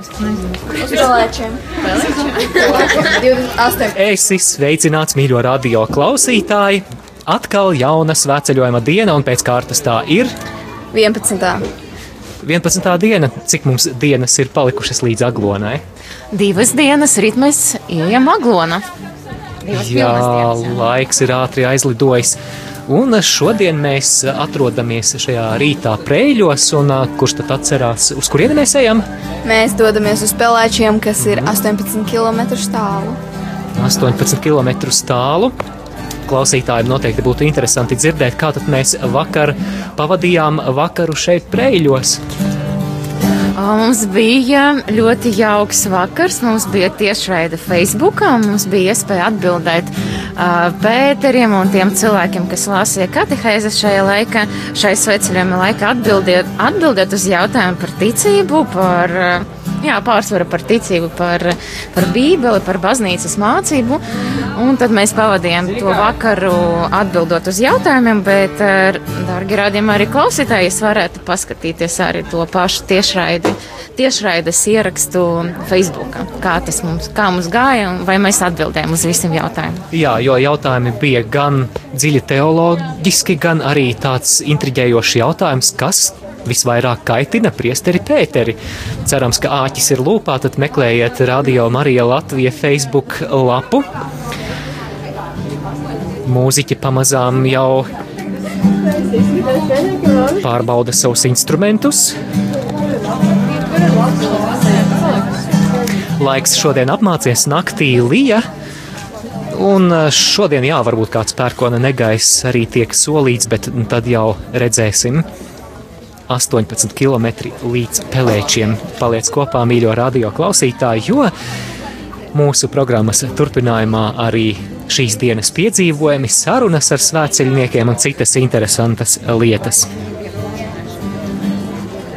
Uz pelēčiem. 28. Esi sveicināts, mīļo radio klausītāji! Atkal jauna svētceļojuma diena, un pēc kārtas tā ir 11. 11. diena. Cik mums dienas ir palikušas līdz aglonai? Divas dienas ritmēs ejam aglona. Divas Jā, pilnas dienas, jā. laiks ir ātri aizlidojis. Un šodien mēs atrodamies šajā rītā prēļos, un kurš tad atcerās, uz kurieni mēs ejam? Mēs dodamies uz pelēčiem, kas ir 18 km tālu. 18 km tālu. Klausītājiem noteikti būtu interesanti dzirdēt, kā tad mēs vakar pavadījām vakaru šeit prēļos. Mums bija ļoti jauks vakars. Mums bija tiešraide Facebook. Mums bija iespēja atbildēt uh, Pēteriem un tiem cilvēkiem, kas lasīja katehēzes šajā laikā, šai sveceļiem laikā, atbildiet, atbildēt uz jautājumu par ticību, par. Uh, Jā, pārsvara par ticību, par, par Bībeli, par baznīcas mācību. Un tad mēs pavadījām to vakaru atbildot uz jautājumiem, bet, eh, dārgi rādījumi, arī klausītāji, jūs varētu paskatīties arī to pašu tiešraidi, tiešraides ierakstu Facebook. Kā tas mums, kā mums gāja un vai mēs atbildējām uz visiem jautājumiem. Jā, jo jautājumi bija gan dziļi teoloģiski, gan arī tāds intriģējošs jautājums, kas visvairāk kaitina priesteri Pēteri. Cerams, ka āķis ir lūpā, tad meklējiet Radio Marija Latvija Facebook lapu. Mūziķi pamazām jau pārbauda savus instrumentus. Laiks šodien apmācies naktī lija. Un ā, šodien, jā, varbūt kāds pērkona negaiss arī tiek solīts, bet tad jau redzēsim. 18 km līdz pelēčiem. Paliec kopā, mīļo radio klausītāji, jo mūsu programmas turpinājumā arī šīs dienas piedzīvojumi, sarunas ar svētceļniekiem un citas interesantas lietas.